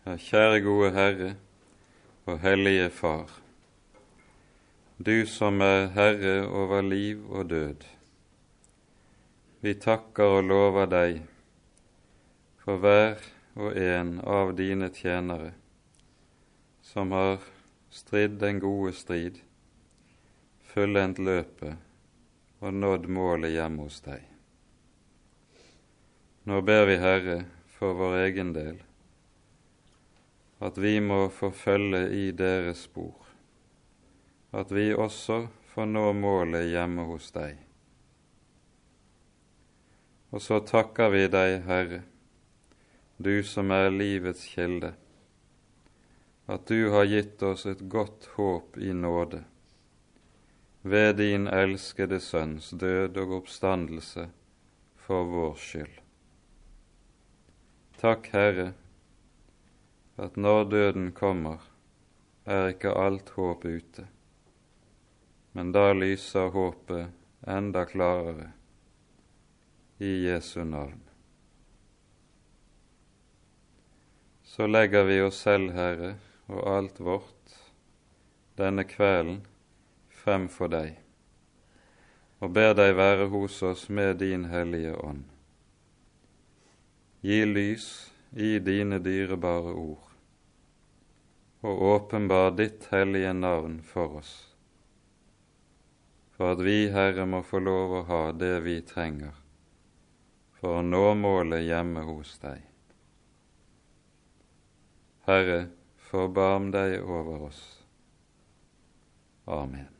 Ja, kjære gode Herre og Hellige Far, du som er Herre over liv og død. Vi takker og lover deg for hver og en av dine tjenere som har stridd den gode strid, fullendt løpet og nådd målet hjemme hos deg. Nå ber vi, Herre, for vår egen del, at vi må få følge i deres spor, at vi også får nå målet hjemme hos deg. Og så takker vi deg, Herre, du som er livets kilde, at du har gitt oss et godt håp i nåde ved din elskede Sønns død og oppstandelse for vår skyld. Takk, Herre, at når døden kommer, er ikke alt håp ute, men da lyser håpet enda klarere i Jesu navn. Så legger vi oss selv, Herre, og alt vårt denne kvelden frem for deg, og ber deg være hos oss med din Hellige Ånd. Gi lys i dine dyrebare ord, og åpenbar ditt hellige navn for oss, for at vi, Herre, må få lov å ha det vi trenger for å nå målet hjemme hos deg. Herre, forbarm deg over oss. Amen.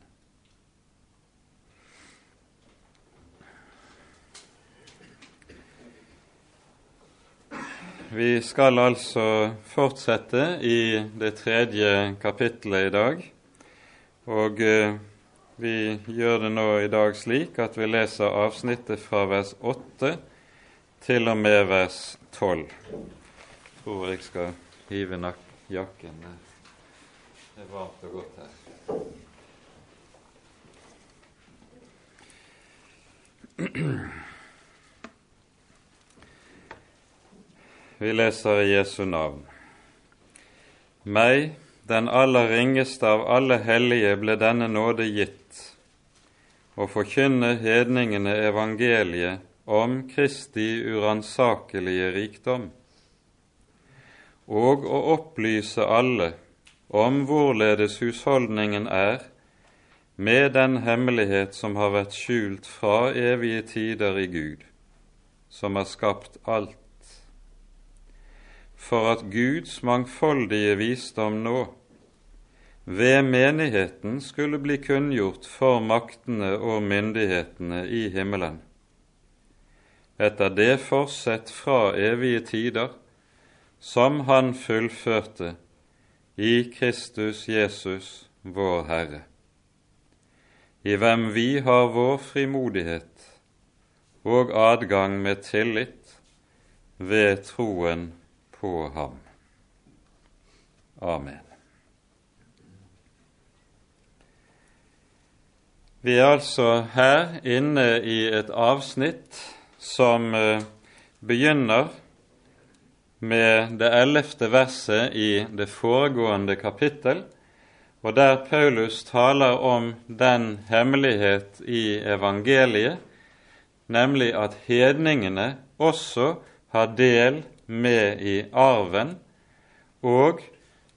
Vi skal altså fortsette i det tredje kapittelet i dag. Og eh, vi gjør det nå i dag slik at vi leser avsnittet fra vers 8 til og med vers 12. Jeg tror jeg skal hive jakken. Det er varmt og godt her. Vi leser i Jesu navn. Meg, den aller ringeste av alle hellige, ble denne nåde gitt, å forkynne hedningene evangeliet om Kristi uransakelige rikdom og å opplyse alle om hvorledes husholdningen er med den hemmelighet som har vært skjult fra evige tider i Gud, som har skapt alt, for at Guds mangfoldige visdom nå ved menigheten skulle bli kunngjort for maktene og myndighetene i himmelen, etter det forsett fra evige tider som han fullførte i Kristus Jesus, vår Herre, i hvem vi har vår frimodighet og adgang med tillit ved troen på ham. Amen. Vi er altså her inne i et avsnitt som eh, begynner med det ellevte verset i det foregående kapittel, og der Paulus taler om den hemmelighet i evangeliet, nemlig at hedningene også har del med i arven og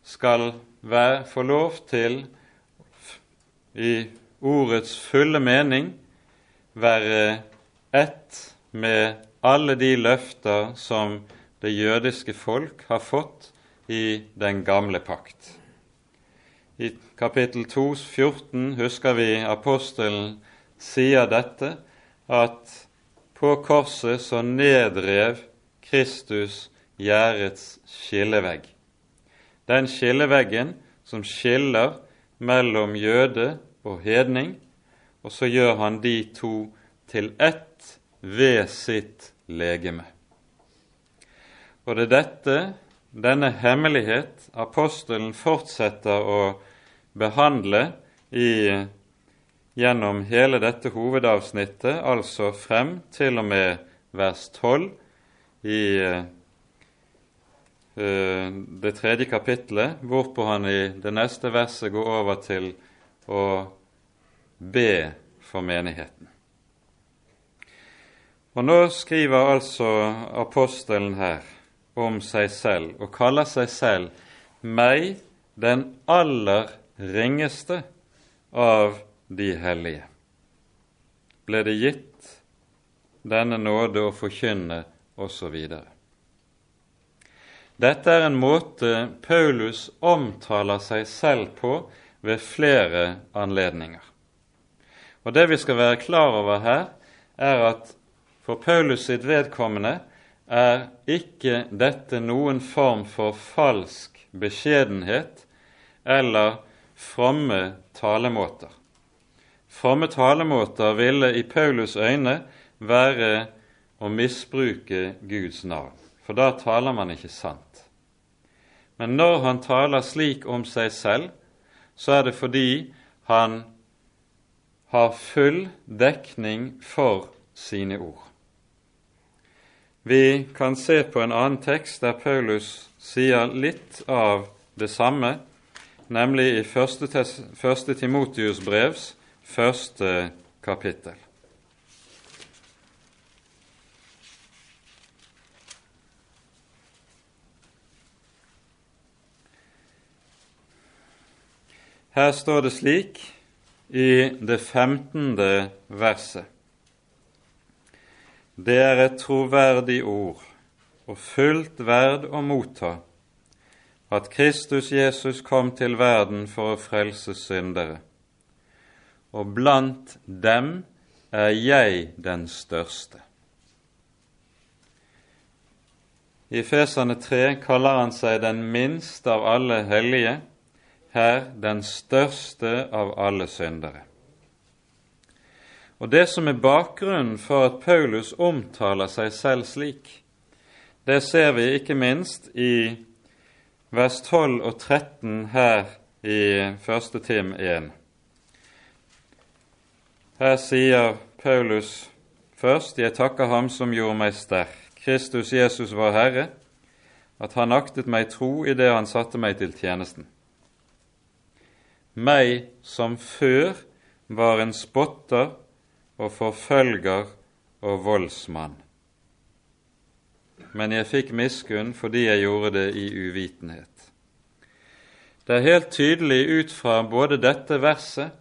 skal være, få lov til, i ordets fulle mening, være ett med alle de løfter som det jødiske folk har fått i den gamle pakt. I kapittel 2, 14 husker vi apostelen sier dette, at på korset så nedrev Kristus gjerdets skillevegg. Den skilleveggen som skiller mellom jøde og hedning, og så gjør han de to til ett ved sitt legeme. Og det er dette, denne hemmelighet, apostelen fortsetter å behandle i, gjennom hele dette hovedavsnittet, altså frem til og med vers 12 i eh, det tredje kapittelet, hvorpå han i det neste verset går over til å be for menigheten. Og Nå skriver altså apostelen her om seg selv og kaller seg selv 'meg, den aller ringeste av de hellige'. Ble det gitt denne nåde å forkynne, osv. Dette er en måte Paulus omtaler seg selv på ved flere anledninger. Og Det vi skal være klar over her, er at for Paulus sitt vedkommende er ikke dette noen form for falsk beskjedenhet eller fromme talemåter. Fromme talemåter ville i Paulus øyne være å misbruke Guds navn, for da taler man ikke sant. Men når han taler slik om seg selv, så er det fordi han har full dekning for sine ord. Vi kan se på en annen tekst der Paulus sier litt av det samme, nemlig i første, første Timotius brevs første kapittel. Her står det slik i det femtende verset. Det er et troverdig ord og fullt verd å motta at Kristus Jesus kom til verden for å frelse syndere, og blant dem er jeg den største. I Fesane 3 kaller han seg den minste av alle hellige, her den største av alle syndere. Og Det som er bakgrunnen for at Paulus omtaler seg selv slik, det ser vi ikke minst i vers 12 og 13 her i 1. Tim 1. Her sier Paulus først, jeg takker Ham som gjorde meg sterk, Kristus Jesus var Herre, at Han aktet meg tro i det Han satte meg til tjenesten meg som før var en spotter og forfølger og voldsmann. Men jeg fikk miskunn fordi jeg gjorde det i uvitenhet. Det er helt tydelig ut fra både dette verset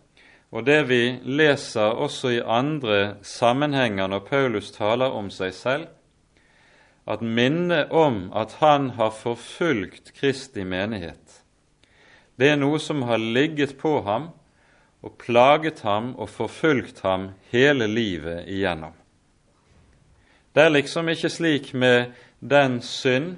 og det vi leser også i andre sammenhenger når Paulus taler om seg selv, at minnet om at han har forfulgt Kristi menighet, det er noe som har ligget på ham og plaget ham og forfulgt ham hele livet igjennom. Det er liksom ikke slik med den synd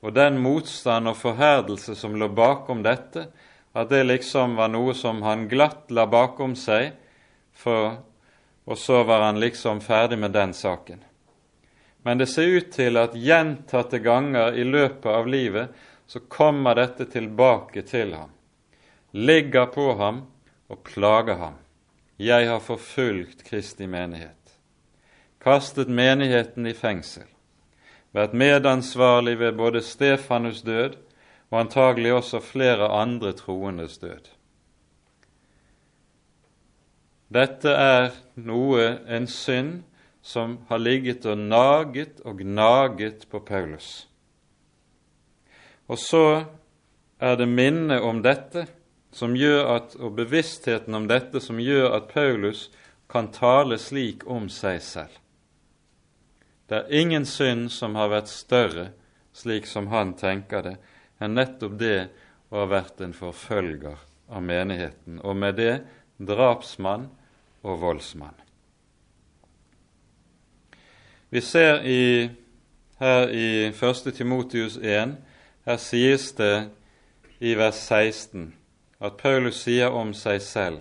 og den motstand og forherdelse som lå bakom dette, at det liksom var noe som han glatt la bakom seg, for, og så var han liksom ferdig med den saken. Men det ser ut til at gjentatte ganger i løpet av livet så kommer dette tilbake til ham, ligger på ham og plager ham. Jeg har forfulgt Kristi menighet, kastet menigheten i fengsel, vært medansvarlig ved både Stefanus' død og antagelig også flere andre troendes død. Dette er noe, en synd, som har ligget og naget og gnaget på Paulus. Og så er det minnet om dette som gjør at, og bevisstheten om dette som gjør at Paulus kan tale slik om seg selv. Det er ingen synd som har vært større, slik som han tenker det, enn nettopp det å ha vært en forfølger av menigheten, og med det drapsmann og voldsmann. Vi ser i, her i 1. Timotius 1 her sies det i vers 16 at Paulus sier om seg selv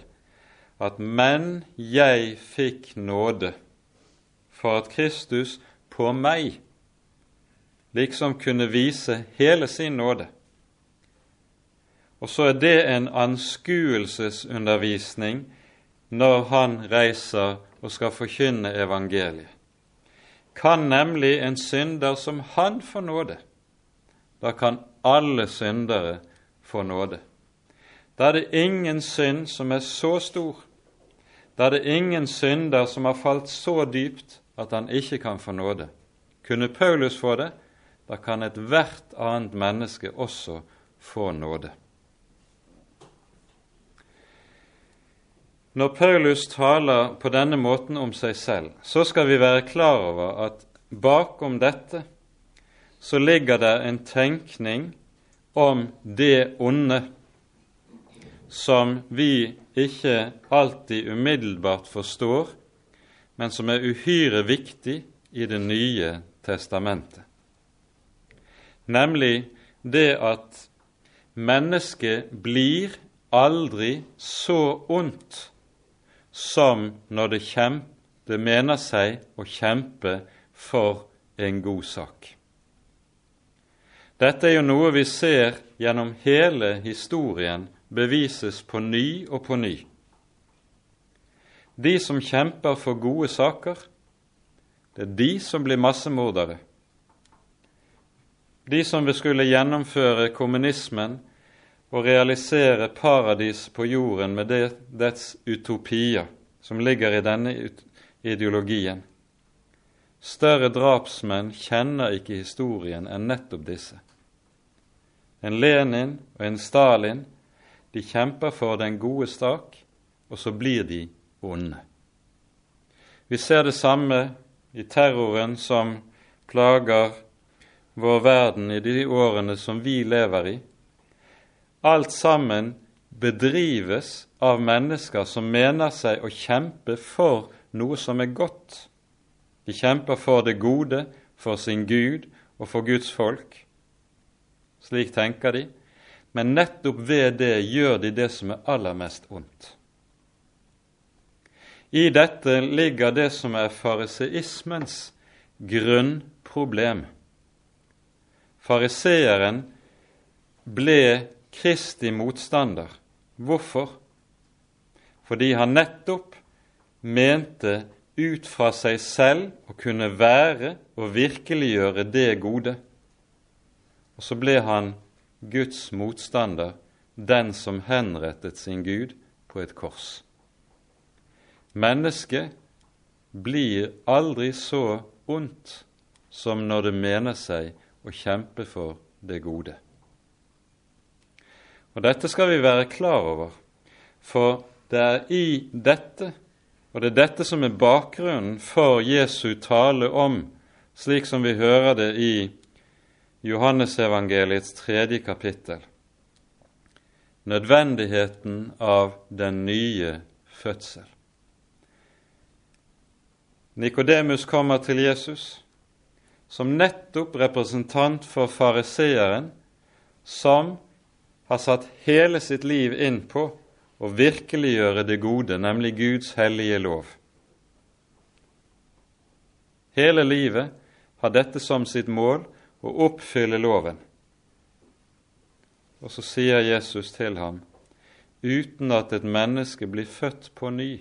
at 'men jeg fikk nåde for at Kristus på meg' liksom kunne vise hele sin nåde. Og så er det en anskuelsesundervisning når han reiser og skal forkynne evangeliet. Kan nemlig en synder som han får nåde, da kan alle syndere få nåde. Da er det ingen synd som er så stor, da er det ingen synder som har falt så dypt at han ikke kan få nåde. Kunne Paulus få det, da kan ethvert annet menneske også få nåde. Når Paulus taler på denne måten om seg selv, så skal vi være klar over at bakom dette så ligger det en tenkning om det onde som vi ikke alltid umiddelbart forstår, men som er uhyre viktig i Det nye testamentet. Nemlig det at mennesket blir aldri så ondt som når det, kjempe, det mener seg å kjempe for en god sak. Dette er jo noe vi ser gjennom hele historien bevises på ny og på ny. De som kjemper for gode saker, det er de som blir massemordere. De som skulle gjennomføre kommunismen og realisere paradis på jorden med det, dets utopier som ligger i denne ideologien. Større drapsmenn kjenner ikke historien enn nettopp disse. En Lenin og en Stalin de kjemper for den gode stak, og så blir de onde. Vi ser det samme i terroren som plager vår verden i de årene som vi lever i, Alt sammen bedrives av mennesker som mener seg å kjempe for noe som er godt. De kjemper for det gode, for sin Gud og for Guds folk. Slik tenker de. Men nettopp ved det gjør de det som er aller mest ondt. I dette ligger det som er fariseismens grunnproblem. Fariseeren ble Kristi motstander. Hvorfor? Fordi han nettopp mente ut fra seg selv å kunne være og virkeliggjøre det gode. Og så ble han Guds motstander, den som henrettet sin Gud på et kors. Mennesket blir aldri så ondt som når det mener seg å kjempe for det gode. Og Dette skal vi være klar over, for det er i dette, og det er dette som er bakgrunnen for Jesu tale om, slik som vi hører det i Johannesevangeliets tredje kapittel, nødvendigheten av den nye fødsel. Nikodemus kommer til Jesus som nettopp representant for fariseeren, som har satt hele sitt liv inn på å virkeliggjøre det gode, nemlig Guds hellige lov. Hele livet har dette som sitt mål å oppfylle loven. Og så sier Jesus til ham, uten at et menneske blir født på ny,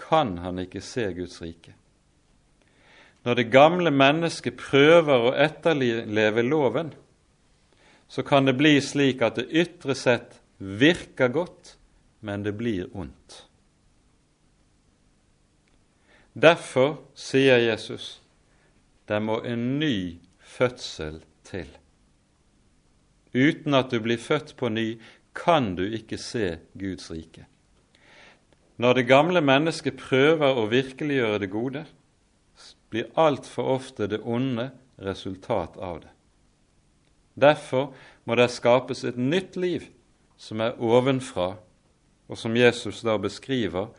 kan han ikke se Guds rike. Når det gamle mennesket prøver å etterleve loven, så kan det bli slik at det ytre sett virker godt, men det blir ondt. Derfor sier Jesus det må en ny fødsel til. Uten at du blir født på ny, kan du ikke se Guds rike. Når det gamle mennesket prøver å virkeliggjøre det gode, blir altfor ofte det onde resultat av det. Derfor må det skapes et nytt liv som er ovenfra, og som Jesus da beskriver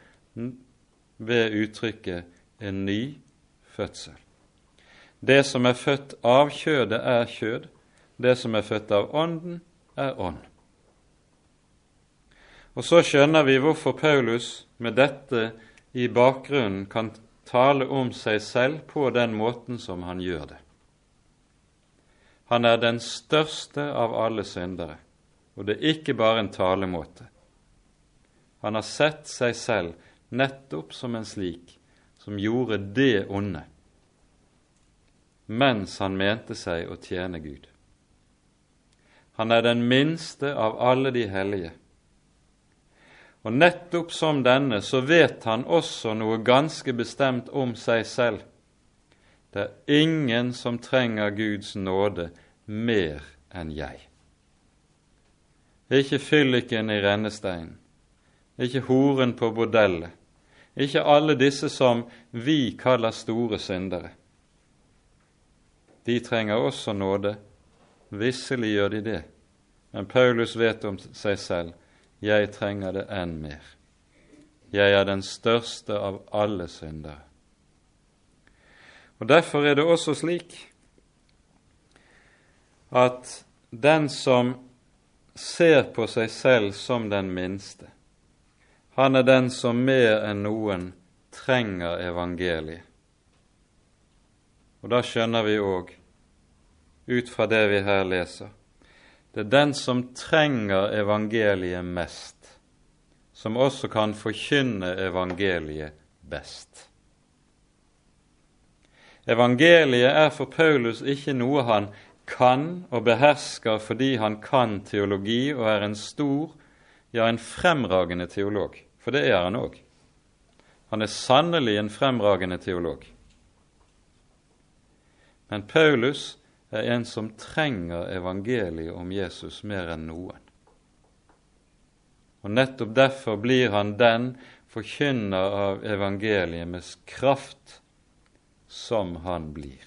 ved uttrykket 'en ny fødsel'. Det som er født av kjødet, er kjød. Det som er født av Ånden, er ånd. Og så skjønner vi hvorfor Paulus med dette i bakgrunnen kan tale om seg selv på den måten som han gjør det. Han er den største av alle syndere, og det er ikke bare en talemåte. Han har sett seg selv nettopp som en slik som gjorde det onde, mens han mente seg å tjene Gud. Han er den minste av alle de hellige. Og nettopp som denne så vet han også noe ganske bestemt om seg selv. Det er ingen som trenger Guds nåde mer enn jeg. Ikke fylliken i rennesteinen, ikke horen på bordellet, ikke alle disse som vi kaller store syndere. De trenger også nåde. Visselig gjør de det, men Paulus vet om seg selv jeg trenger det enn mer. Jeg er den største av alle syndere. Og Derfor er det også slik at den som ser på seg selv som den minste, han er den som mer enn noen trenger evangeliet. Og da skjønner vi òg, ut fra det vi her leser, det er den som trenger evangeliet mest, som også kan forkynne evangeliet best. Evangeliet er for Paulus ikke noe han kan og behersker fordi han kan teologi og er en stor, ja, en fremragende teolog. For det er han òg. Han er sannelig en fremragende teolog. Men Paulus er en som trenger evangeliet om Jesus mer enn noen. Og Nettopp derfor blir han den forkynner av evangeliet med kraft som han blir.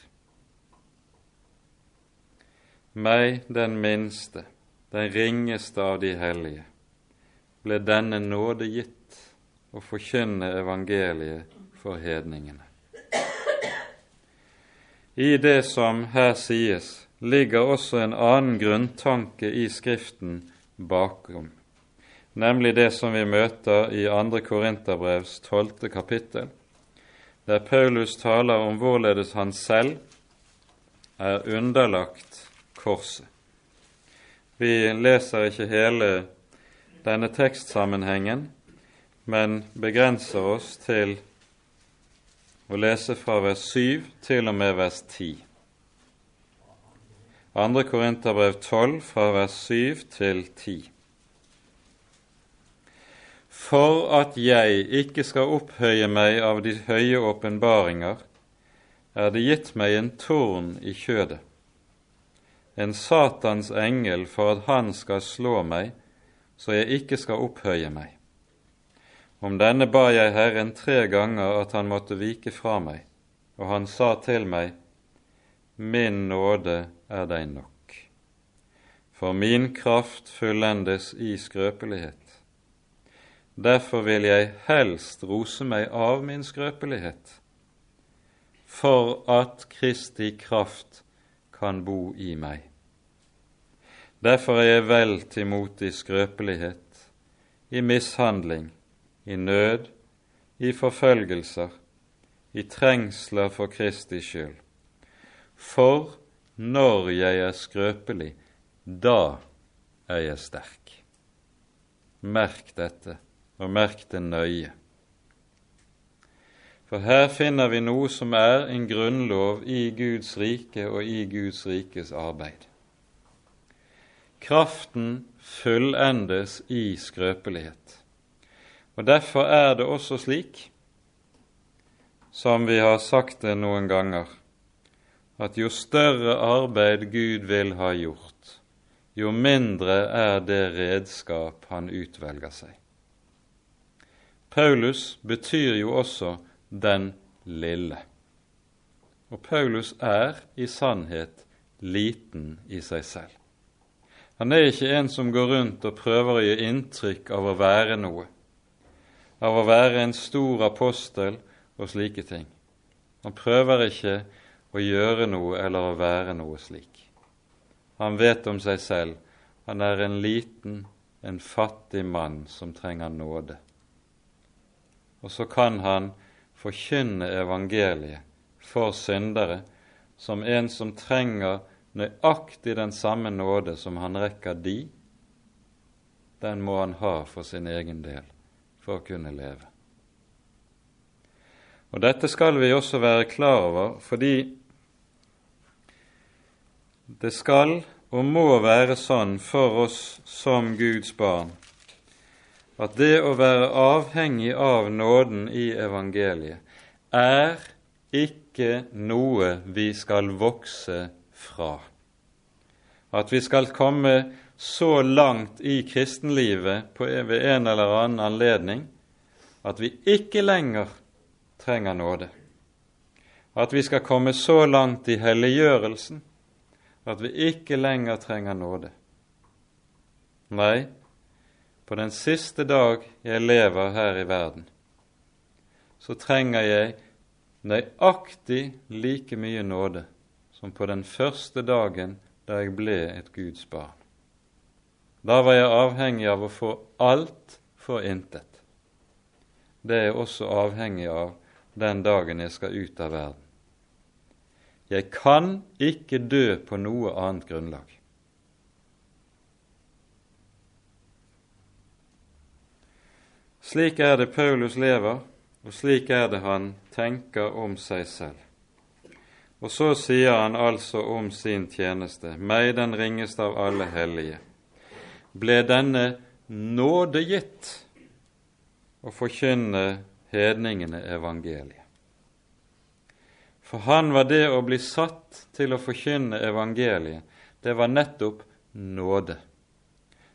Meg, den minste, den ringeste av de hellige, ble denne nåde gitt å forkynne evangeliet for hedningene. I det som her sies, ligger også en annen grunntanke i Skriften bakom, nemlig det som vi møter i 2. Korinterbrevs 12. kapittel, der Paulus taler om hvorledes han selv er underlagt korset. Vi leser ikke hele denne tekstsammenhengen, men begrenser oss til og lese fra vers 7 til og med vers 10. 2. Korinterbrev 12 fra vers 7 til 10. For at jeg ikke skal opphøye meg av de høye åpenbaringer, er det gitt meg en torn i kjødet, en Satans engel for at han skal slå meg, så jeg ikke skal opphøye meg. Om denne ba jeg Herren tre ganger at han måtte vike fra meg, og han sa til meg, Min nåde er deg nok, for min kraft fullendes i skrøpelighet. Derfor vil jeg helst rose meg av min skrøpelighet, for at Kristi kraft kan bo i meg. Derfor er jeg vel til mot i skrøpelighet, i mishandling, i nød, i forfølgelser, i trengsler for Kristi skyld. For når jeg er skrøpelig, da er jeg sterk. Merk dette, og merk det nøye. For her finner vi noe som er en grunnlov i Guds rike og i Guds rikes arbeid. Kraften fullendes i skrøpelighet. Og Derfor er det også slik, som vi har sagt det noen ganger, at jo større arbeid Gud vil ha gjort, jo mindre er det redskap han utvelger seg. Paulus betyr jo også den lille. Og Paulus er i sannhet liten i seg selv. Han er ikke en som går rundt og prøver å gi inntrykk av å være noe av å være en stor apostel og slike ting. Han prøver ikke å gjøre noe eller å være noe slik. Han vet om seg selv. Han er en liten, en fattig mann som trenger nåde. Og så kan han forkynne evangeliet for syndere som en som trenger nøyaktig den samme nåde som han rekker de, den må han ha for sin egen del for å kunne leve. Og Dette skal vi også være klar over, fordi det skal og må være sånn for oss som Guds barn at det å være avhengig av nåden i evangeliet er ikke noe vi skal vokse fra. At vi skal komme så langt i kristenlivet på, ved en eller annen anledning at vi ikke lenger trenger nåde. At vi skal komme så langt i helliggjørelsen at vi ikke lenger trenger nåde. Nei, på den siste dag jeg lever her i verden, så trenger jeg nøyaktig like mye nåde som på den første dagen da jeg ble et Guds barn. Da var jeg avhengig av å få alt for intet. Det er jeg også avhengig av den dagen jeg skal ut av verden. Jeg kan ikke dø på noe annet grunnlag. Slik er det Paulus lever, og slik er det han tenker om seg selv. Og så sier han altså om sin tjeneste, meg den ringeste av alle hellige, ble denne nåde gitt å forkynne hedningene evangeliet. For han var det å bli satt til å forkynne evangeliet, det var nettopp nåde.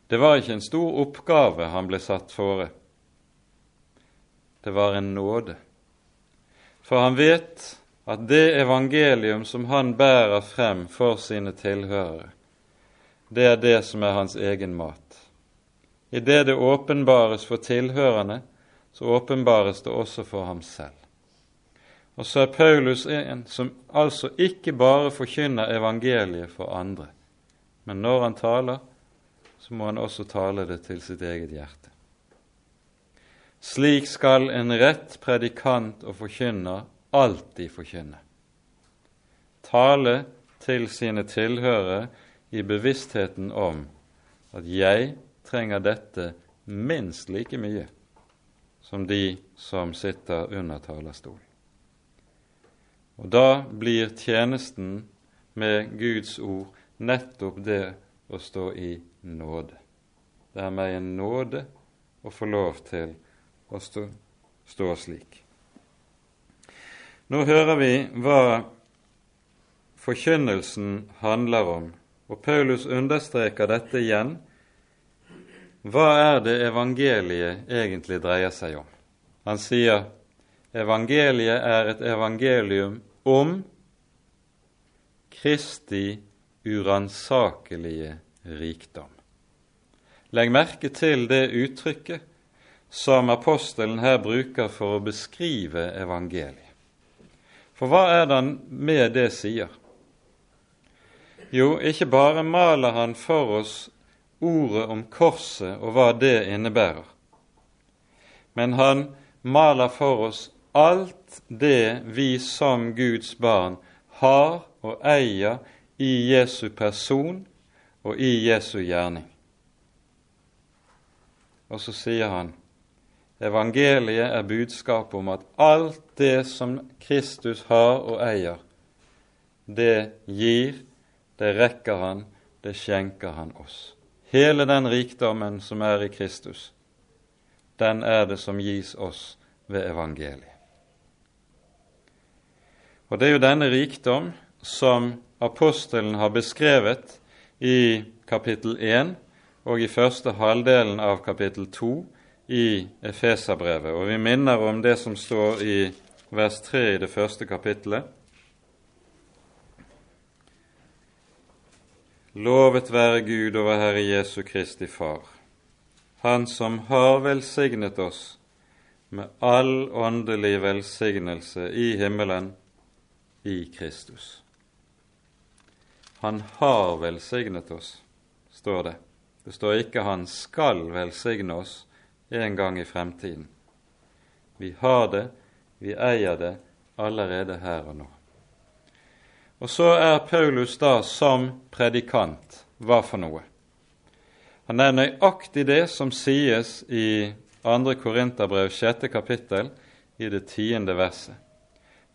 Det var ikke en stor oppgave han ble satt fore. Det var en nåde. For han vet at det evangelium som han bærer frem for sine tilhørere, det er det som er hans egen mat. I det åpenbares for tilhørerne, så åpenbares det også for ham selv. Og så er Paulus en som altså ikke bare forkynner evangeliet for andre, men når han taler, så må han også tale det til sitt eget hjerte. Slik skal en rett predikant og forkynner alltid forkynne. Tale til sine tilhørere i bevisstheten om at jeg trenger dette minst like mye som de som sitter under talerstolen. Og da blir tjenesten med Guds ord nettopp det å stå i nåde. Det er meg en nåde å få lov til å stå, stå slik. Nå hører vi hva forkynnelsen handler om, og Paulus understreker dette igjen. Hva er det evangeliet egentlig dreier seg om? Han sier evangeliet er et evangelium om Kristi uransakelige rikdom. Legg merke til det uttrykket som apostelen her bruker for å beskrive evangeliet. For hva er det han med det sier? Jo, ikke bare maler han for oss ordet om korset og hva det innebærer, men han maler for oss alt det vi som Guds barn har og eier i Jesu person og i Jesu gjerning. Og så sier han Evangeliet er budskapet om at alt det som Kristus har og eier, det gir, det rekker han, det skjenker han oss. Hele den rikdommen som er i Kristus, den er det som gis oss ved evangeliet. Og det er jo denne rikdom som apostelen har beskrevet i kapittel 1 og i første halvdelen av kapittel 2 i Efeserbrevet, og vi minner om det som står i vers 3 i det første kapittelet. Lovet være Gud over Herre Jesu Kristi Far, Han som har velsignet oss med all åndelig velsignelse i himmelen i Kristus. Han har velsignet oss, står det. Det står ikke 'han skal velsigne oss', en gang i fremtiden. Vi har det, vi eier det allerede her og nå. Og så er Paulus da som predikant hva for noe? Han er nøyaktig det som sies i 2. Korinterbrev 6. kapittel i det tiende verset.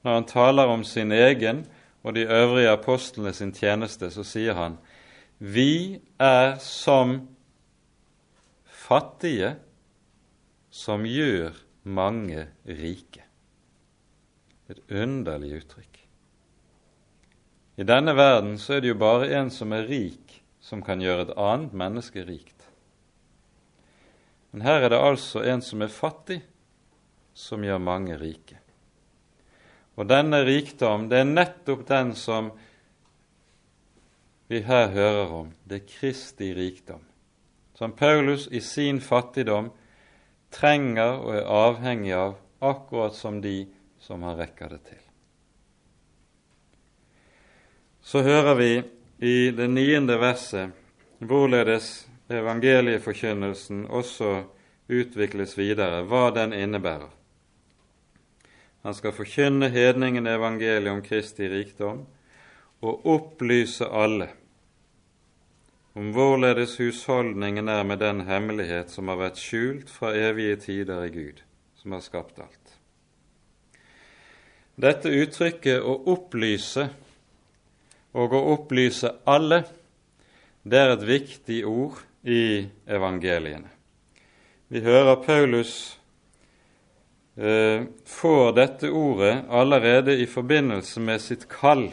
Når han taler om sin egen og de øvrige apostlene sin tjeneste, så sier han:" Vi er som fattige som gjør mange rike. Et underlig uttrykk. I denne verden så er det jo bare en som er rik, som kan gjøre et annet menneske rikt. Men her er det altså en som er fattig, som gjør mange rike. Og denne rikdom, det er nettopp den som vi her hører om. Det er Kristi rikdom. Som Paulus i sin fattigdom trenger og er avhengig av, akkurat som de som han rekker det til. Så hører vi i det niende verset hvorledes evangelieforkynnelsen også utvikles videre, hva den innebærer. Han skal forkynne hedningen evangeliet om Kristi rikdom og opplyse alle om hvorledes husholdningen er med den hemmelighet som har vært skjult fra evige tider i Gud, som har skapt alt. Dette uttrykket 'å opplyse' og 'å opplyse alle' det er et viktig ord i evangeliene. Vi hører Paulus eh, får dette ordet allerede i forbindelse med sitt kall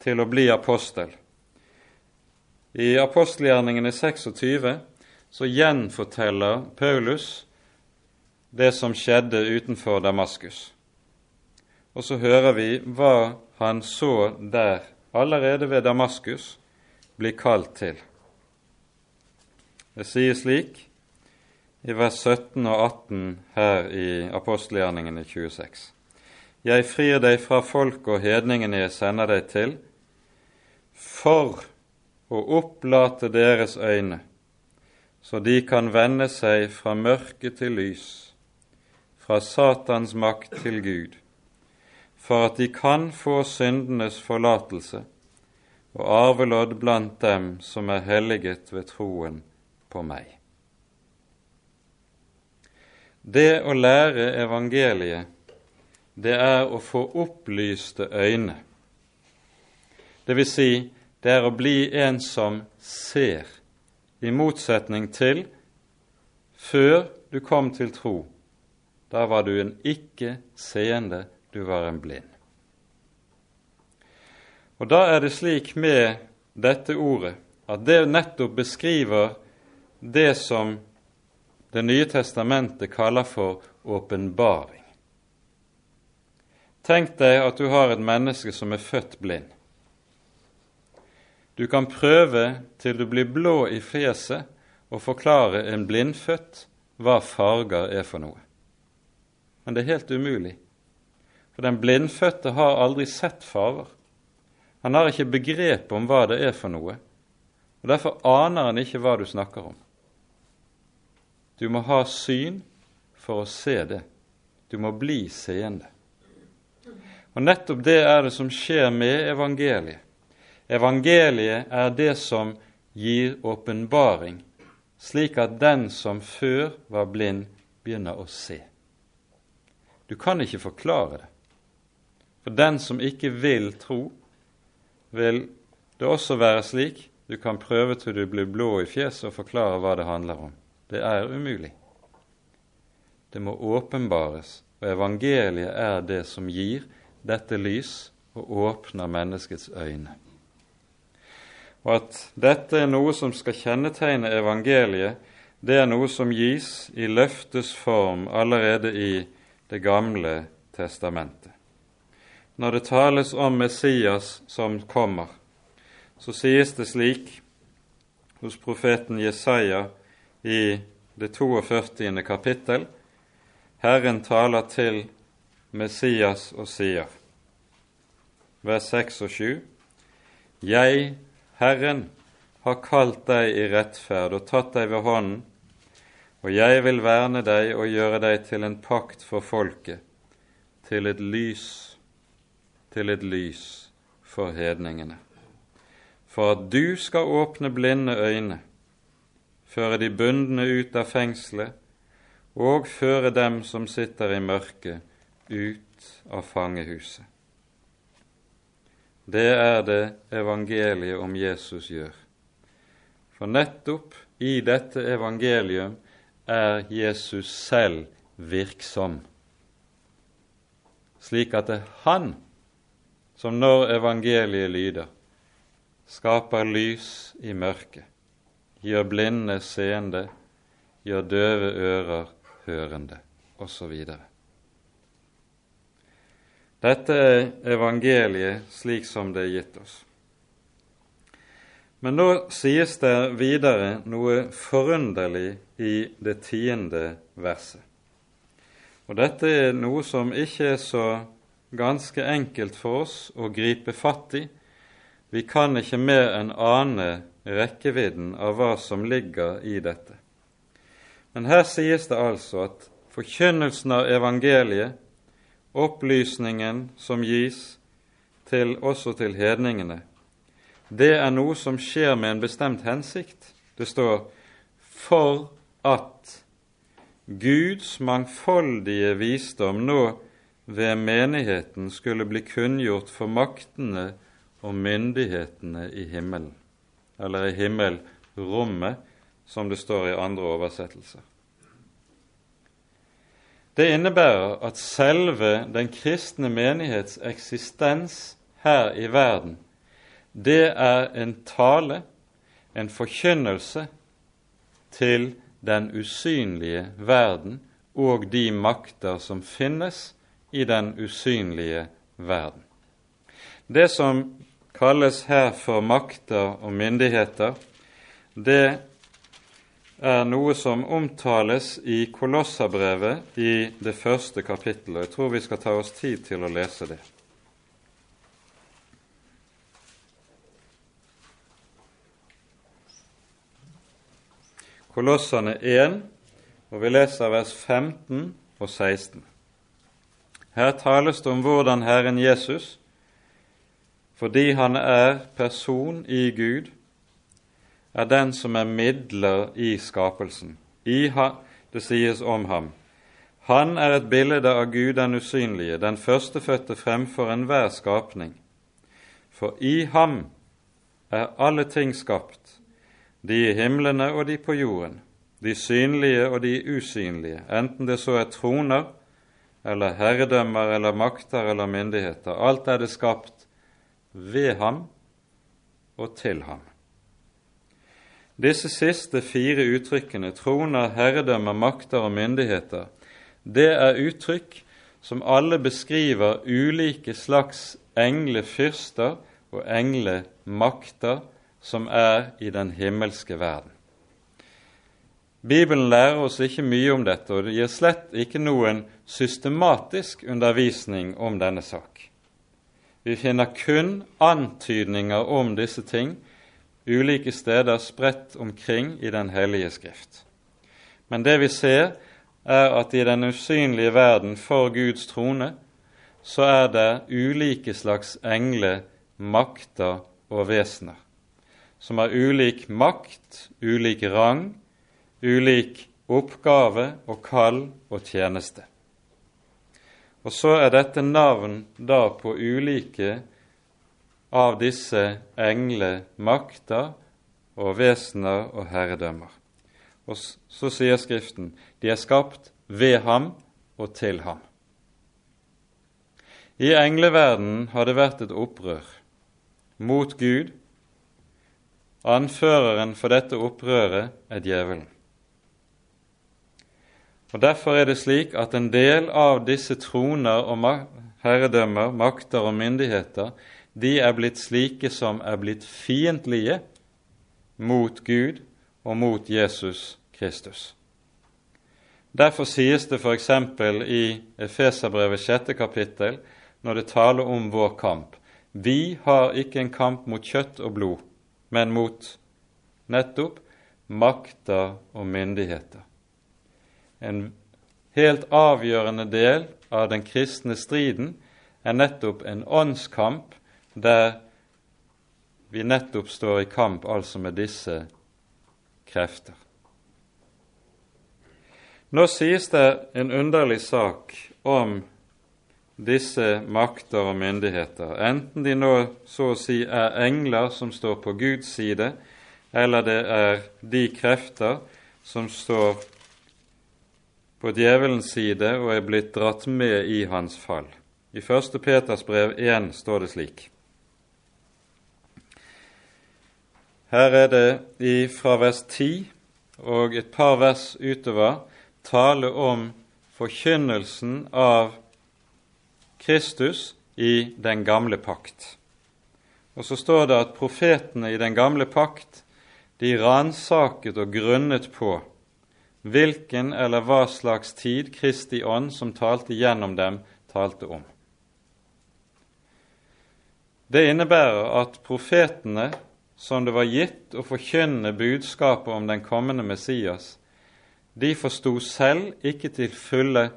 til å bli apostel. I apostelgjerningene 26 så gjenforteller Paulus det som skjedde utenfor Damaskus. Og så hører vi hva han så der, allerede ved Damaskus, blir kalt til. Det sier slik i vers 17 og 18 her i apostelgjerningene 26. Jeg frir deg fra folk og hedningene jeg sender deg til, for å opplate deres øyne, så de kan vende seg fra mørke til lys, fra Satans makt til Gud, for at de kan få syndenes forlatelse og arvelodd blant dem som er helliget ved troen på meg. Det å lære evangeliet, det er å få opplyste øyne. Det vil si, det er å bli en som ser, i motsetning til før du kom til tro. Da var du en ikke seende, du var en blind. Og da er det slik med dette ordet at det nettopp beskriver det som Det nye testamentet kaller for åpenbaring. Tenk deg at du har et menneske som er født blind. Du kan prøve til du blir blå i fjeset og forklare en blindfødt hva farger er for noe. Men det er helt umulig, for den blindfødte har aldri sett farver. Han har ikke begrep om hva det er for noe, og derfor aner han ikke hva du snakker om. Du må ha syn for å se det. Du må bli seende. Og nettopp det er det som skjer med evangeliet. Evangeliet er det som gir åpenbaring, slik at den som før var blind, begynner å se. Du kan ikke forklare det. For den som ikke vil tro, vil det også være slik du kan prøve til du blir blå i fjeset og forklare hva det handler om. Det er umulig. Det må åpenbares, og evangeliet er det som gir dette lys og åpner menneskets øyne. Og at dette er noe som skal kjennetegne evangeliet, det er noe som gis i løftes form allerede i Det gamle testamentet. Når det tales om Messias som kommer, så sies det slik hos profeten Jesaja i det 42. kapittel. Herren taler til Messias og sier, vers 6 og 7, Jeg, Herren, har kalt deg i rettferd og tatt deg ved hånden, og jeg vil verne deg og gjøre deg til en pakt for folket, til et lys, til et lys for hedningene, for at du skal åpne blinde øyne føre de bundne ut av fengselet og føre dem som sitter i mørket, ut av fangehuset. Det er det evangeliet om Jesus gjør. For nettopp i dette evangelium er Jesus selv virksom, slik at det er Han som når evangeliet lyder, skaper lys i mørket, gjør blinde seende, gjør døve ører hørende, osv. Dette er evangeliet slik som det er gitt oss. Men nå sies det videre noe forunderlig i det tiende verset. Og dette er noe som ikke er så ganske enkelt for oss å gripe fatt i. Vi kan ikke mer enn ane rekkevidden av hva som ligger i dette. Men her sies det altså at forkynnelsen av evangeliet, opplysningen som gis til, også til hedningene, det er noe som skjer med en bestemt hensikt. Det står 'for at Guds mangfoldige visdom nå ved menigheten skulle bli kunngjort for maktene og myndighetene i himmelen, eller i himmelrommet, som det står i andre oversettelser. Det innebærer at selve den kristne menighets eksistens her i verden, det er en tale, en forkynnelse, til den usynlige verden og de makter som finnes i den usynlige verden. Det som kalles her for makter og myndigheter, det er noe som omtales i Kolossabrevet i det første kapittelet. Jeg tror vi skal ta oss tid til å lese det. Kolossene 1, og vi leser vers 15 og 16. Her tales det om hvordan Herren Jesus, fordi han er person i Gud, er den som er midler i skapelsen. I ha, det sies om ham. Han er et bilde av Gud den usynlige, den førstefødte fremfor enhver skapning. For i ham er alle ting skapt, de i himlene og de på jorden, de synlige og de usynlige, enten det så er troner eller herredømmer eller makter eller myndigheter. Alt er det skapt ved ham og til ham. Disse siste fire uttrykkene, troner, herredømmer, makter og myndigheter, det er uttrykk som alle beskriver ulike slags englefyrster og englemakter som er i den himmelske verden. Bibelen lærer oss ikke mye om dette, og det gir slett ikke noen systematisk undervisning om denne sak. Vi finner kun antydninger om disse ting ulike steder spredt omkring i Den hellige skrift. Men det vi ser, er at i den usynlige verden for Guds trone så er det ulike slags engler, makter og vesener, som har ulik makt, ulik rang, ulik oppgave og kall og tjeneste. Og så er dette navn da på ulike av disse engle makter og vesener og herredømmer. Og så sier Skriften de er skapt ved ham og til ham. I engleverdenen har det vært et opprør mot Gud. Anføreren for dette opprøret er djevelen. Og Derfor er det slik at en del av disse troner og herredømmer, makter og myndigheter de er blitt slike som er blitt fiendtlige mot Gud og mot Jesus Kristus. Derfor sies det f.eks. i Efeserbrevet sjette kapittel, når det taler om vår kamp, vi har ikke en kamp mot kjøtt og blod, men mot nettopp makter og myndigheter. En helt avgjørende del av den kristne striden er nettopp en åndskamp der vi nettopp står i kamp altså med disse krefter. Nå sies det en underlig sak om disse makter og myndigheter, enten de nå så å si er engler som står på Guds side, eller det er de krefter som står på djevelens side og er blitt dratt med i hans fall. I 1. Peters brev 1 står det slik. Her er det fra vers 10 og et par vers utover tale om forkynnelsen av Kristus i den gamle pakt. Og så står det at profetene i den gamle pakt de ransaket og grunnet på hvilken eller hva slags tid Kristi ånd som talte gjennom dem, talte om. Det innebærer at profetene, som det var gitt å forkynne budskapet om den kommende Messias, de forsto selv ikke til fulle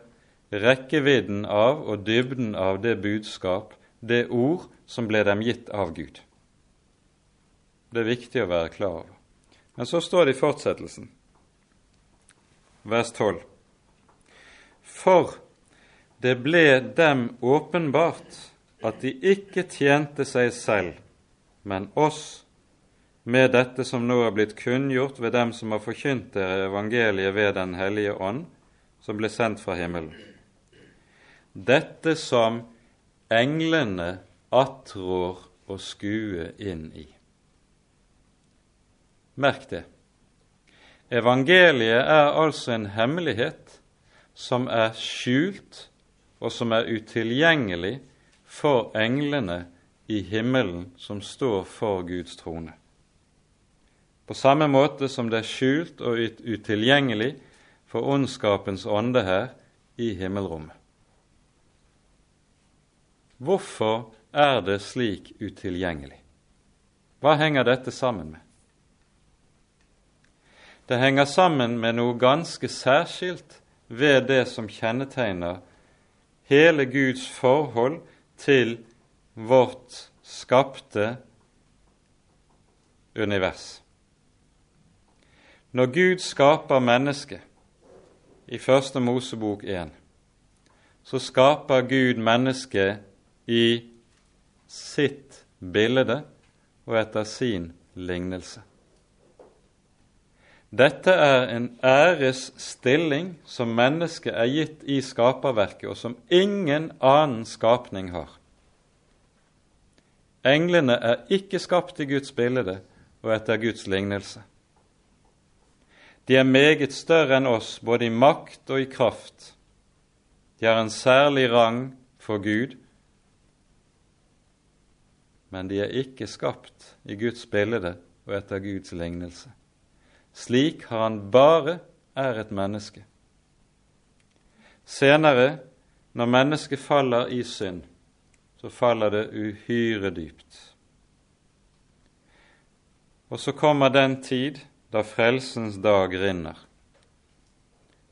rekkevidden av og dybden av det budskap, det ord, som ble dem gitt av Gud. Det er viktig å være klar over. Men så står det i fortsettelsen, vers 12. For det ble dem åpenbart at de ikke tjente seg selv, men oss, med dette som nå er blitt kunngjort ved dem som har forkynt dere evangeliet ved Den hellige ånd, som ble sendt fra himmelen. Dette som englene attrår å skue inn i. Merk det. Evangeliet er altså en hemmelighet som er skjult, og som er utilgjengelig for englene i himmelen som står for Guds trone. På samme måte som det er skjult og utilgjengelig for ondskapens ånde her i himmelrommet. Hvorfor er det slik utilgjengelig? Hva henger dette sammen med? Det henger sammen med noe ganske særskilt ved det som kjennetegner hele Guds forhold til vårt skapte univers. Når Gud skaper mennesket i Første Mosebok 1, så skaper Gud mennesket i sitt bilde og etter sin lignelse. Dette er en æresstilling som mennesket er gitt i skaperverket, og som ingen annen skapning har. Englene er ikke skapt i Guds bilde og etter Guds lignelse. De er meget større enn oss, både i makt og i kraft. De har en særlig rang for Gud, men de er ikke skapt i Guds bilde og etter Guds lignelse. Slik har han bare er et menneske. Senere, når mennesket faller i synd, så faller det uhyre dypt. Og så kommer den tid da frelsens dag rinner.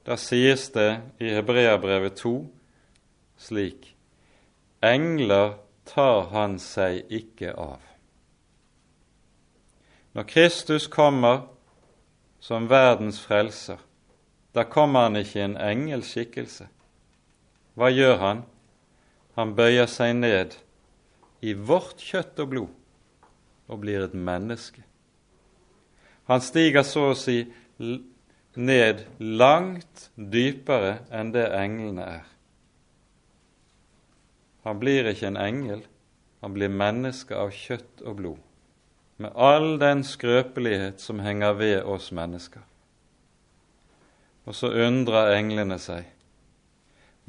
Da sies det i Hebreabrevet 2 slik Engler tar han seg ikke av. Når Kristus kommer som verdens frelser, da kommer han ikke i en engelskikkelse. Hva gjør han? Han bøyer seg ned i vårt kjøtt og blod og blir et menneske. Han stiger så å si ned langt dypere enn det englene er. Han blir ikke en engel, han blir menneske av kjøtt og blod, med all den skrøpelighet som henger ved oss mennesker. Og så undrer englene seg.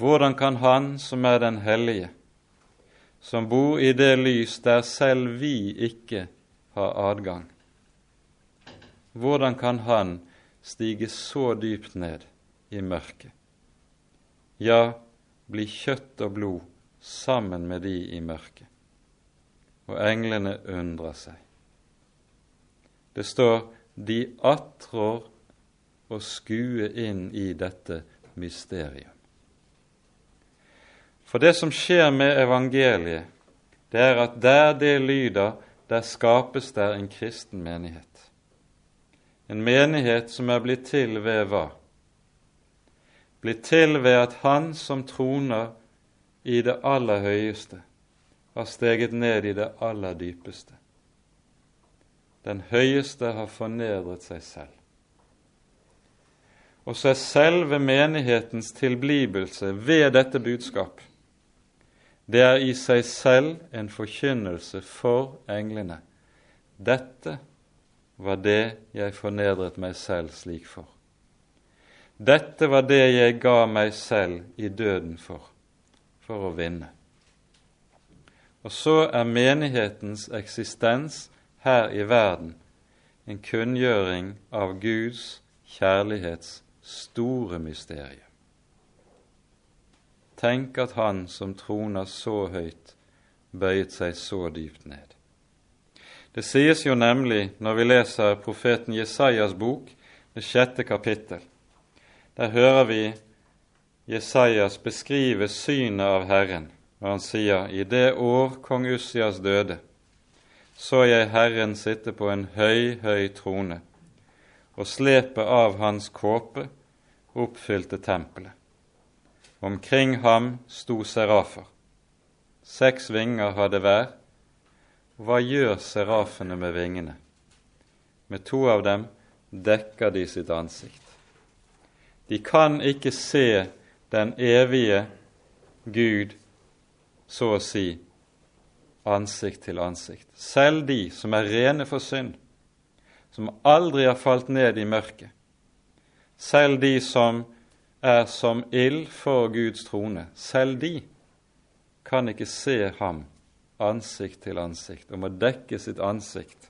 Hvordan kan Han som er den hellige, som bor i det lys der selv vi ikke har adgang, hvordan kan Han stige så dypt ned i mørket? Ja, bli kjøtt og blod sammen med de i mørket. Og englene undrer seg. Det står de attrår å skue inn i dette mysterium. For det som skjer med evangeliet, det er at der det lyder, der skapes der en kristen menighet. En menighet som er blitt til ved hva? Blitt til ved at Han som troner i det aller høyeste har steget ned i det aller dypeste. Den høyeste har fornedret seg selv. Og så er selve menighetens tilblivelse ved dette budskap det er i seg selv en forkynnelse for englene. Dette var det jeg fornedret meg selv slik for. Dette var det jeg ga meg selv i døden for, for å vinne. Og så er menighetens eksistens her i verden en kunngjøring av Guds kjærlighets store mysterium. Tenk at Han som troner så høyt, bøyet seg så dypt ned. Det sies jo nemlig når vi leser profeten Jesajas bok, det sjette kapittel. Der hører vi Jesajas beskrive synet av Herren når han sier i det år kong Ussias døde, så jeg Herren sitte på en høy, høy trone, og slepet av hans kåpe oppfylte tempelet. Omkring ham sto serafer. Seks vinger hadde hver. Hva gjør serafene med vingene? Med to av dem dekker de sitt ansikt. De kan ikke se den evige Gud, så å si, ansikt til ansikt. Selv de som er rene for synd, som aldri har falt ned i mørket, selv de som er som ild for Guds trone, selv de kan ikke se ham ansikt til ansikt og må dekke sitt ansikt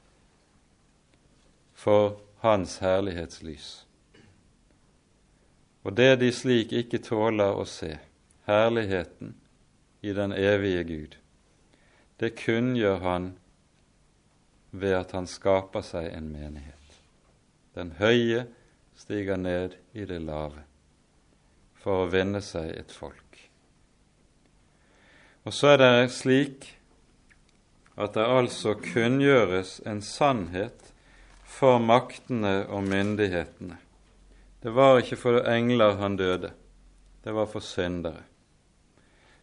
for hans herlighetslys. Og det de slik ikke tåler å se, herligheten i den evige Gud, det kunngjør han ved at han skaper seg en menighet. Den høye stiger ned i det lave for å vinne seg et folk. Og så er det slik at det altså kunngjøres en sannhet for maktene og myndighetene. Det var ikke for engler han døde, det var for syndere.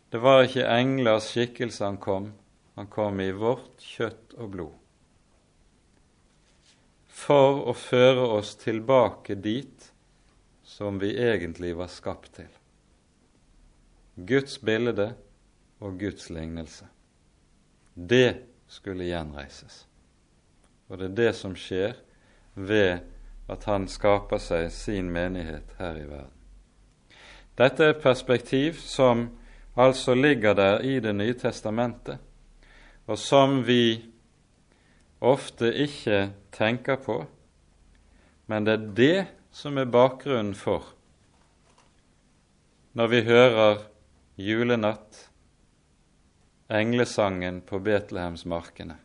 Det var ikke englers skikkelse han kom, han kom i vårt kjøtt og blod. For å føre oss tilbake dit som vi egentlig var skapt til. Guds bilde og Guds lignelse. Det skulle gjenreises. Og det er det som skjer ved at han skaper seg sin menighet her i verden. Dette er et perspektiv som altså ligger der i Det nye testamentet, og som vi ofte ikke tenker på, men det er det som er bakgrunnen for når vi hører julenatt, englesangen på Betlehemsmarkene.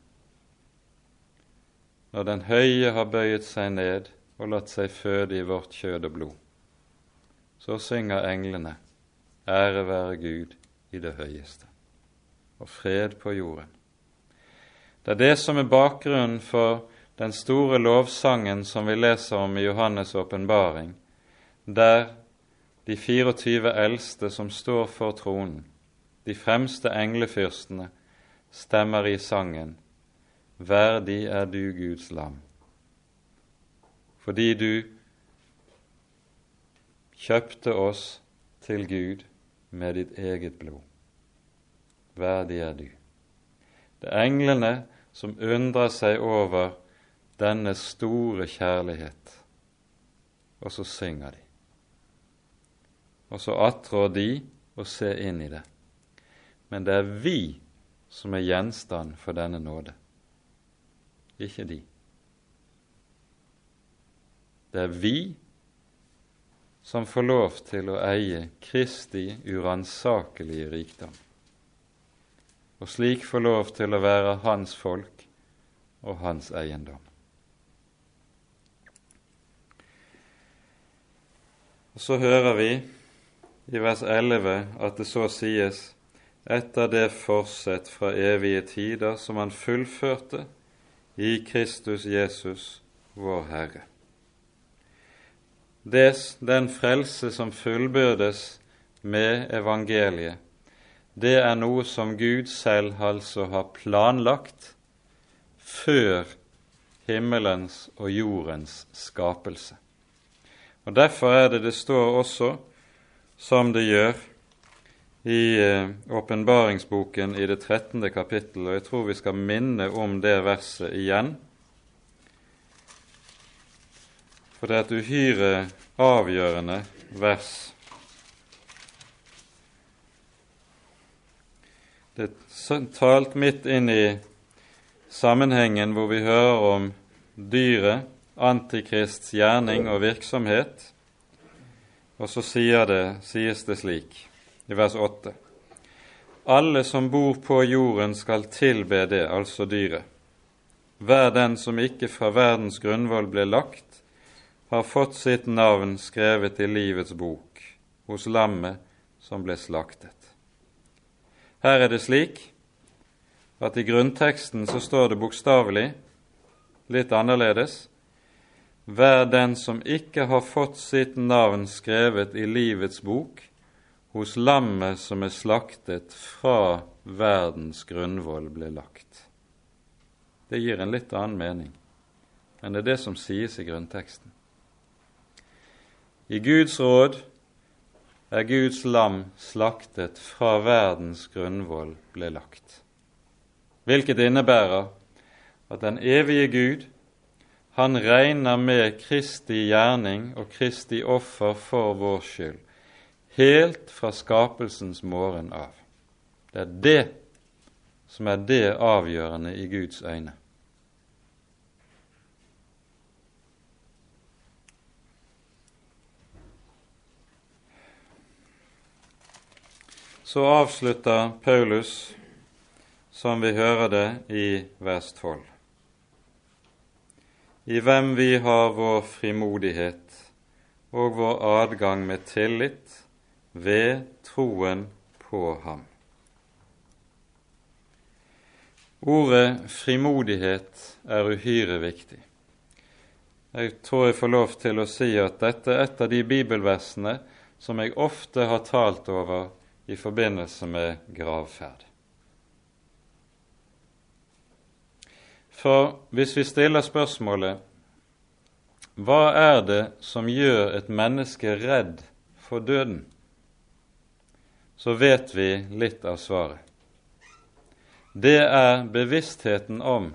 Når Den høye har bøyet seg ned og latt seg føde i vårt kjød og blod, så synger englene Ære være Gud i det høyeste, og fred på jorden. Det er det som er bakgrunnen for den store lovsangen som vi leser om i Johannes' åpenbaring, der de 24 eldste som står for tronen, de fremste englefyrstene, stemmer i sangen Verdig er du, Guds lam, fordi du kjøpte oss til Gud med ditt eget blod. Verdig er du. Det er englene som undrer seg over denne store kjærlighet, og så synger de. Og så attrår de å se inn i det. Men det er vi som er gjenstand for denne nåde, ikke de. Det er vi som får lov til å eie Kristi uransakelige rikdom, og slik får lov til å være Hans folk og Hans eiendom. Og Så hører vi i vers 11 at det så sies etter det forsett fra evige tider som han fullførte i Kristus Jesus, vår Herre. Des, den frelse som fullbyrdes med evangeliet, det er noe som Gud selv altså har planlagt før himmelens og jordens skapelse. Og Derfor er det det står også, som det gjør i eh, åpenbaringsboken i det 13. kapittel, og jeg tror vi skal minne om det verset igjen. For det er et uhyre avgjørende vers. Det er talt midt inn i sammenhengen hvor vi hører om dyret, Antikrists gjerning og virksomhet, og så sier det, sies det slik i vers 8.: Alle som bor på jorden skal tilbe det, altså dyret. Hver den som ikke fra verdens grunnvoll ble lagt, har fått sitt navn skrevet i livets bok hos lammet som ble slaktet. Her er det slik at i grunnteksten så står det bokstavelig litt annerledes Vær den som ikke har fått sitt navn skrevet i livets bok hos lammet som er slaktet fra verdens grunnvoll ble lagt. Det gir en litt annen mening men det er det som sies i grunnteksten. I Guds råd er Guds lam slaktet fra verdens grunnvoll ble lagt hvilket innebærer at den evige Gud, han regner med Kristi gjerning og Kristi offer for vår skyld, helt fra skapelsens morgen av. Det er det som er det avgjørende i Guds øyne. Så avslutter Paulus som vi hører det i vers 12. I hvem vi har vår frimodighet og vår adgang med tillit ved troen på ham. Ordet frimodighet er uhyre viktig. Jeg tror jeg får lov til å si at dette er et av de bibelversene som jeg ofte har talt over i forbindelse med gravferd. For hvis vi stiller spørsmålet hva er det som gjør et menneske redd for døden, så vet vi litt av svaret. Det er bevisstheten om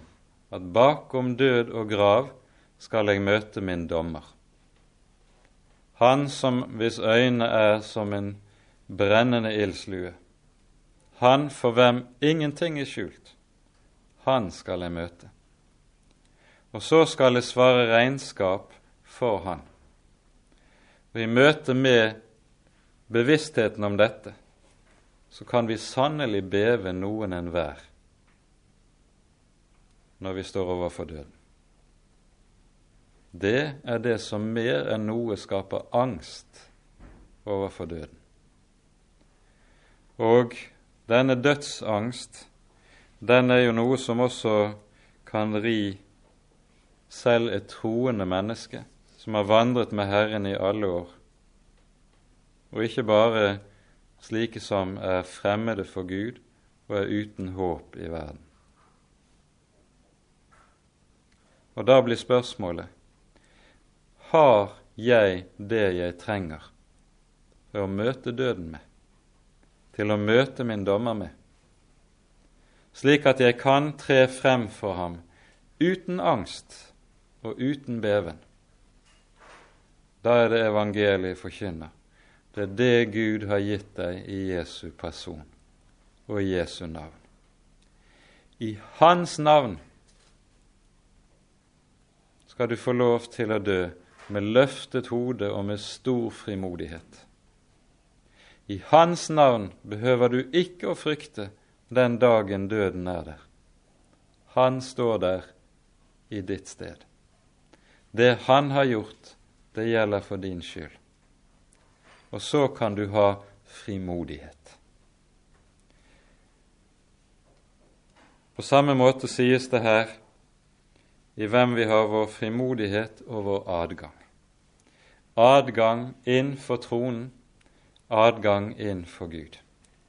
at bakom død og grav skal jeg møte min dommer. Han som hvis øyne er som en brennende ildslue. Han for hvem ingenting er skjult. Han skal jeg møte og så skal jeg svare regnskap for han. Og I møte med bevisstheten om dette så kan vi sannelig beve noen enhver når vi står overfor døden. Det er det som mer enn noe skaper angst overfor døden. Og denne dødsangst, den er jo noe som også kan ri selv et troende menneske som har vandret med Herren i alle år, og ikke bare slike som er fremmede for Gud og er uten håp i verden. Og da blir spørsmålet har jeg det jeg trenger for å møte døden med, til å møte min dommer med, slik at jeg kan tre frem for ham uten angst og uten beven. Da er det evangeliet forkynner. Det er det Gud har gitt deg i Jesu person og i Jesu navn. I Hans navn skal du få lov til å dø med løftet hode og med stor frimodighet. I Hans navn behøver du ikke å frykte den dagen døden er der. Han står der i ditt sted. Det han har gjort, det gjelder for din skyld. Og så kan du ha frimodighet. På samme måte sies det her i hvem vi har vår frimodighet og vår adgang. Adgang inn for tronen, adgang inn for Gud.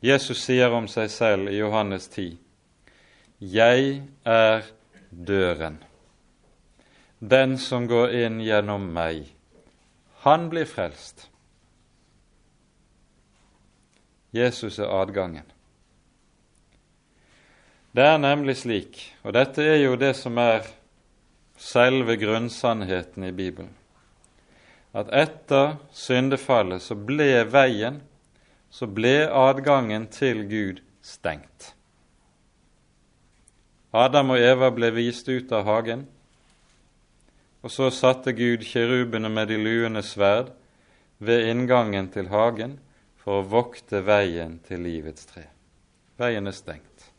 Jesus sier om seg selv i Johannes 10.: Jeg er døren. den som går inn gjennom meg, han blir frelst. Jesus er adgangen. Det er nemlig slik, og dette er jo det som er selve grunnsannheten i Bibelen, at etter syndefallet så ble veien, så ble adgangen til Gud stengt. Adam og Eva ble vist ut av hagen, og så satte Gud kirubene med de luende sverd ved inngangen til hagen for å vokte veien til livets tre. Veien er stengt.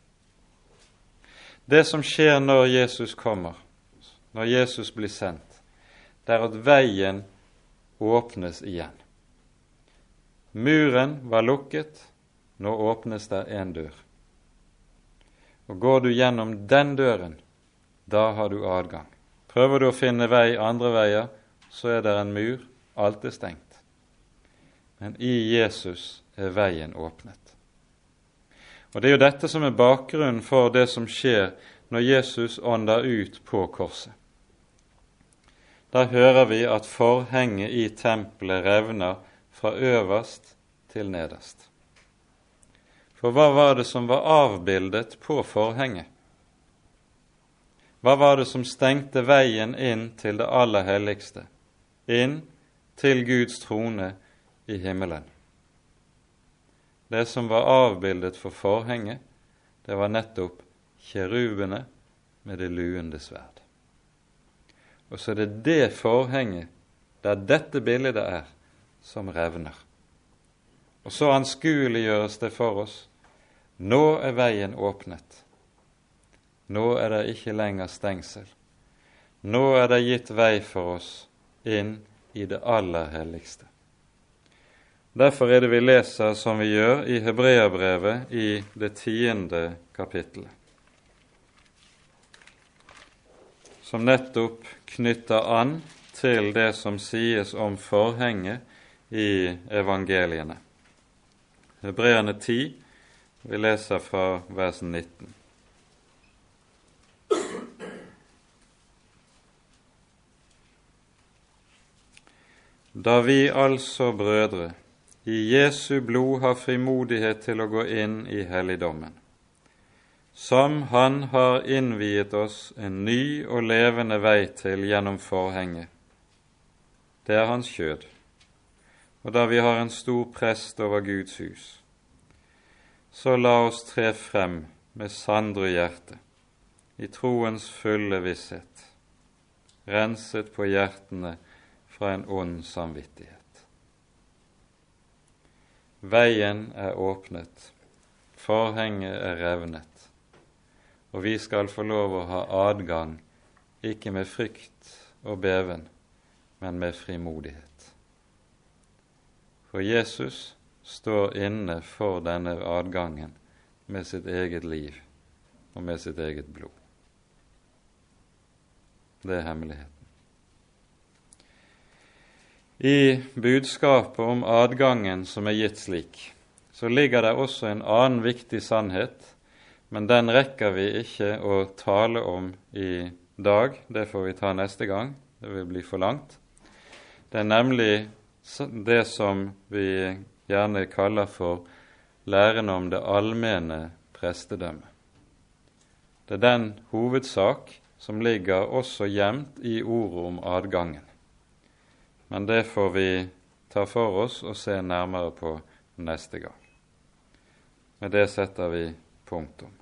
Det som skjer når Jesus kommer, når Jesus blir sendt, det er at veien åpnes igjen. Muren var lukket, nå åpnes det en dør. Og Går du gjennom den døren, da har du adgang. Prøver du å finne vei andre veier, så er det en mur. Alt er stengt. Men i Jesus er veien åpnet. Og Det er jo dette som er bakgrunnen for det som skjer når Jesus ånder ut på korset. Da hører vi at forhenget i tempelet revner fra øverst til nederst. For hva var det som var avbildet på forhenget? Hva var det som stengte veien inn til det aller helligste, inn til Guds trone i himmelen? Det som var avbildet for forhenget, det var nettopp kjerubene med det luende sverd. Og så er det det forhenget, der dette bildet er, som revner. Og så anskueliggjøres det for oss. Nå er veien åpnet. Nå er det ikke lenger stengsel. Nå er det gitt vei for oss inn i det aller helligste. Derfor er det vi leser som vi gjør i Hebreabrevet i det tiende kapittelet, som nettopp knytter an til det som sies om forhenget i evangeliene. Hebreerne 10, vi leser fra vers 19. Da vi altså, brødre, i Jesu blod har frimodighet til å gå inn i helligdommen, som Han har innviet oss en ny og levende vei til gjennom forhenget. Det er Hans kjød. Og da vi har en stor prest over Guds hus, så la oss tre frem med sandre hjerte, i troens fulle visshet, renset på hjertene fra en ond samvittighet. Veien er åpnet, forhenget er revnet, og vi skal få lov å ha adgang, ikke med frykt og beven, men med frimodighet. For Jesus står inne for denne adgangen med sitt eget liv og med sitt eget blod. Det er hemmeligheten. I budskapet om adgangen som er gitt slik, så ligger det også en annen viktig sannhet, men den rekker vi ikke å tale om i dag. Det får vi ta neste gang. Det vil bli for langt. Det er nemlig det som vi gjerne kaller for læren om det allmenne prestedømme. Det er den hovedsak som ligger også gjemt i ordet om adgangen men det får vi ta for oss og se nærmere på neste gang. Med det setter vi punktum.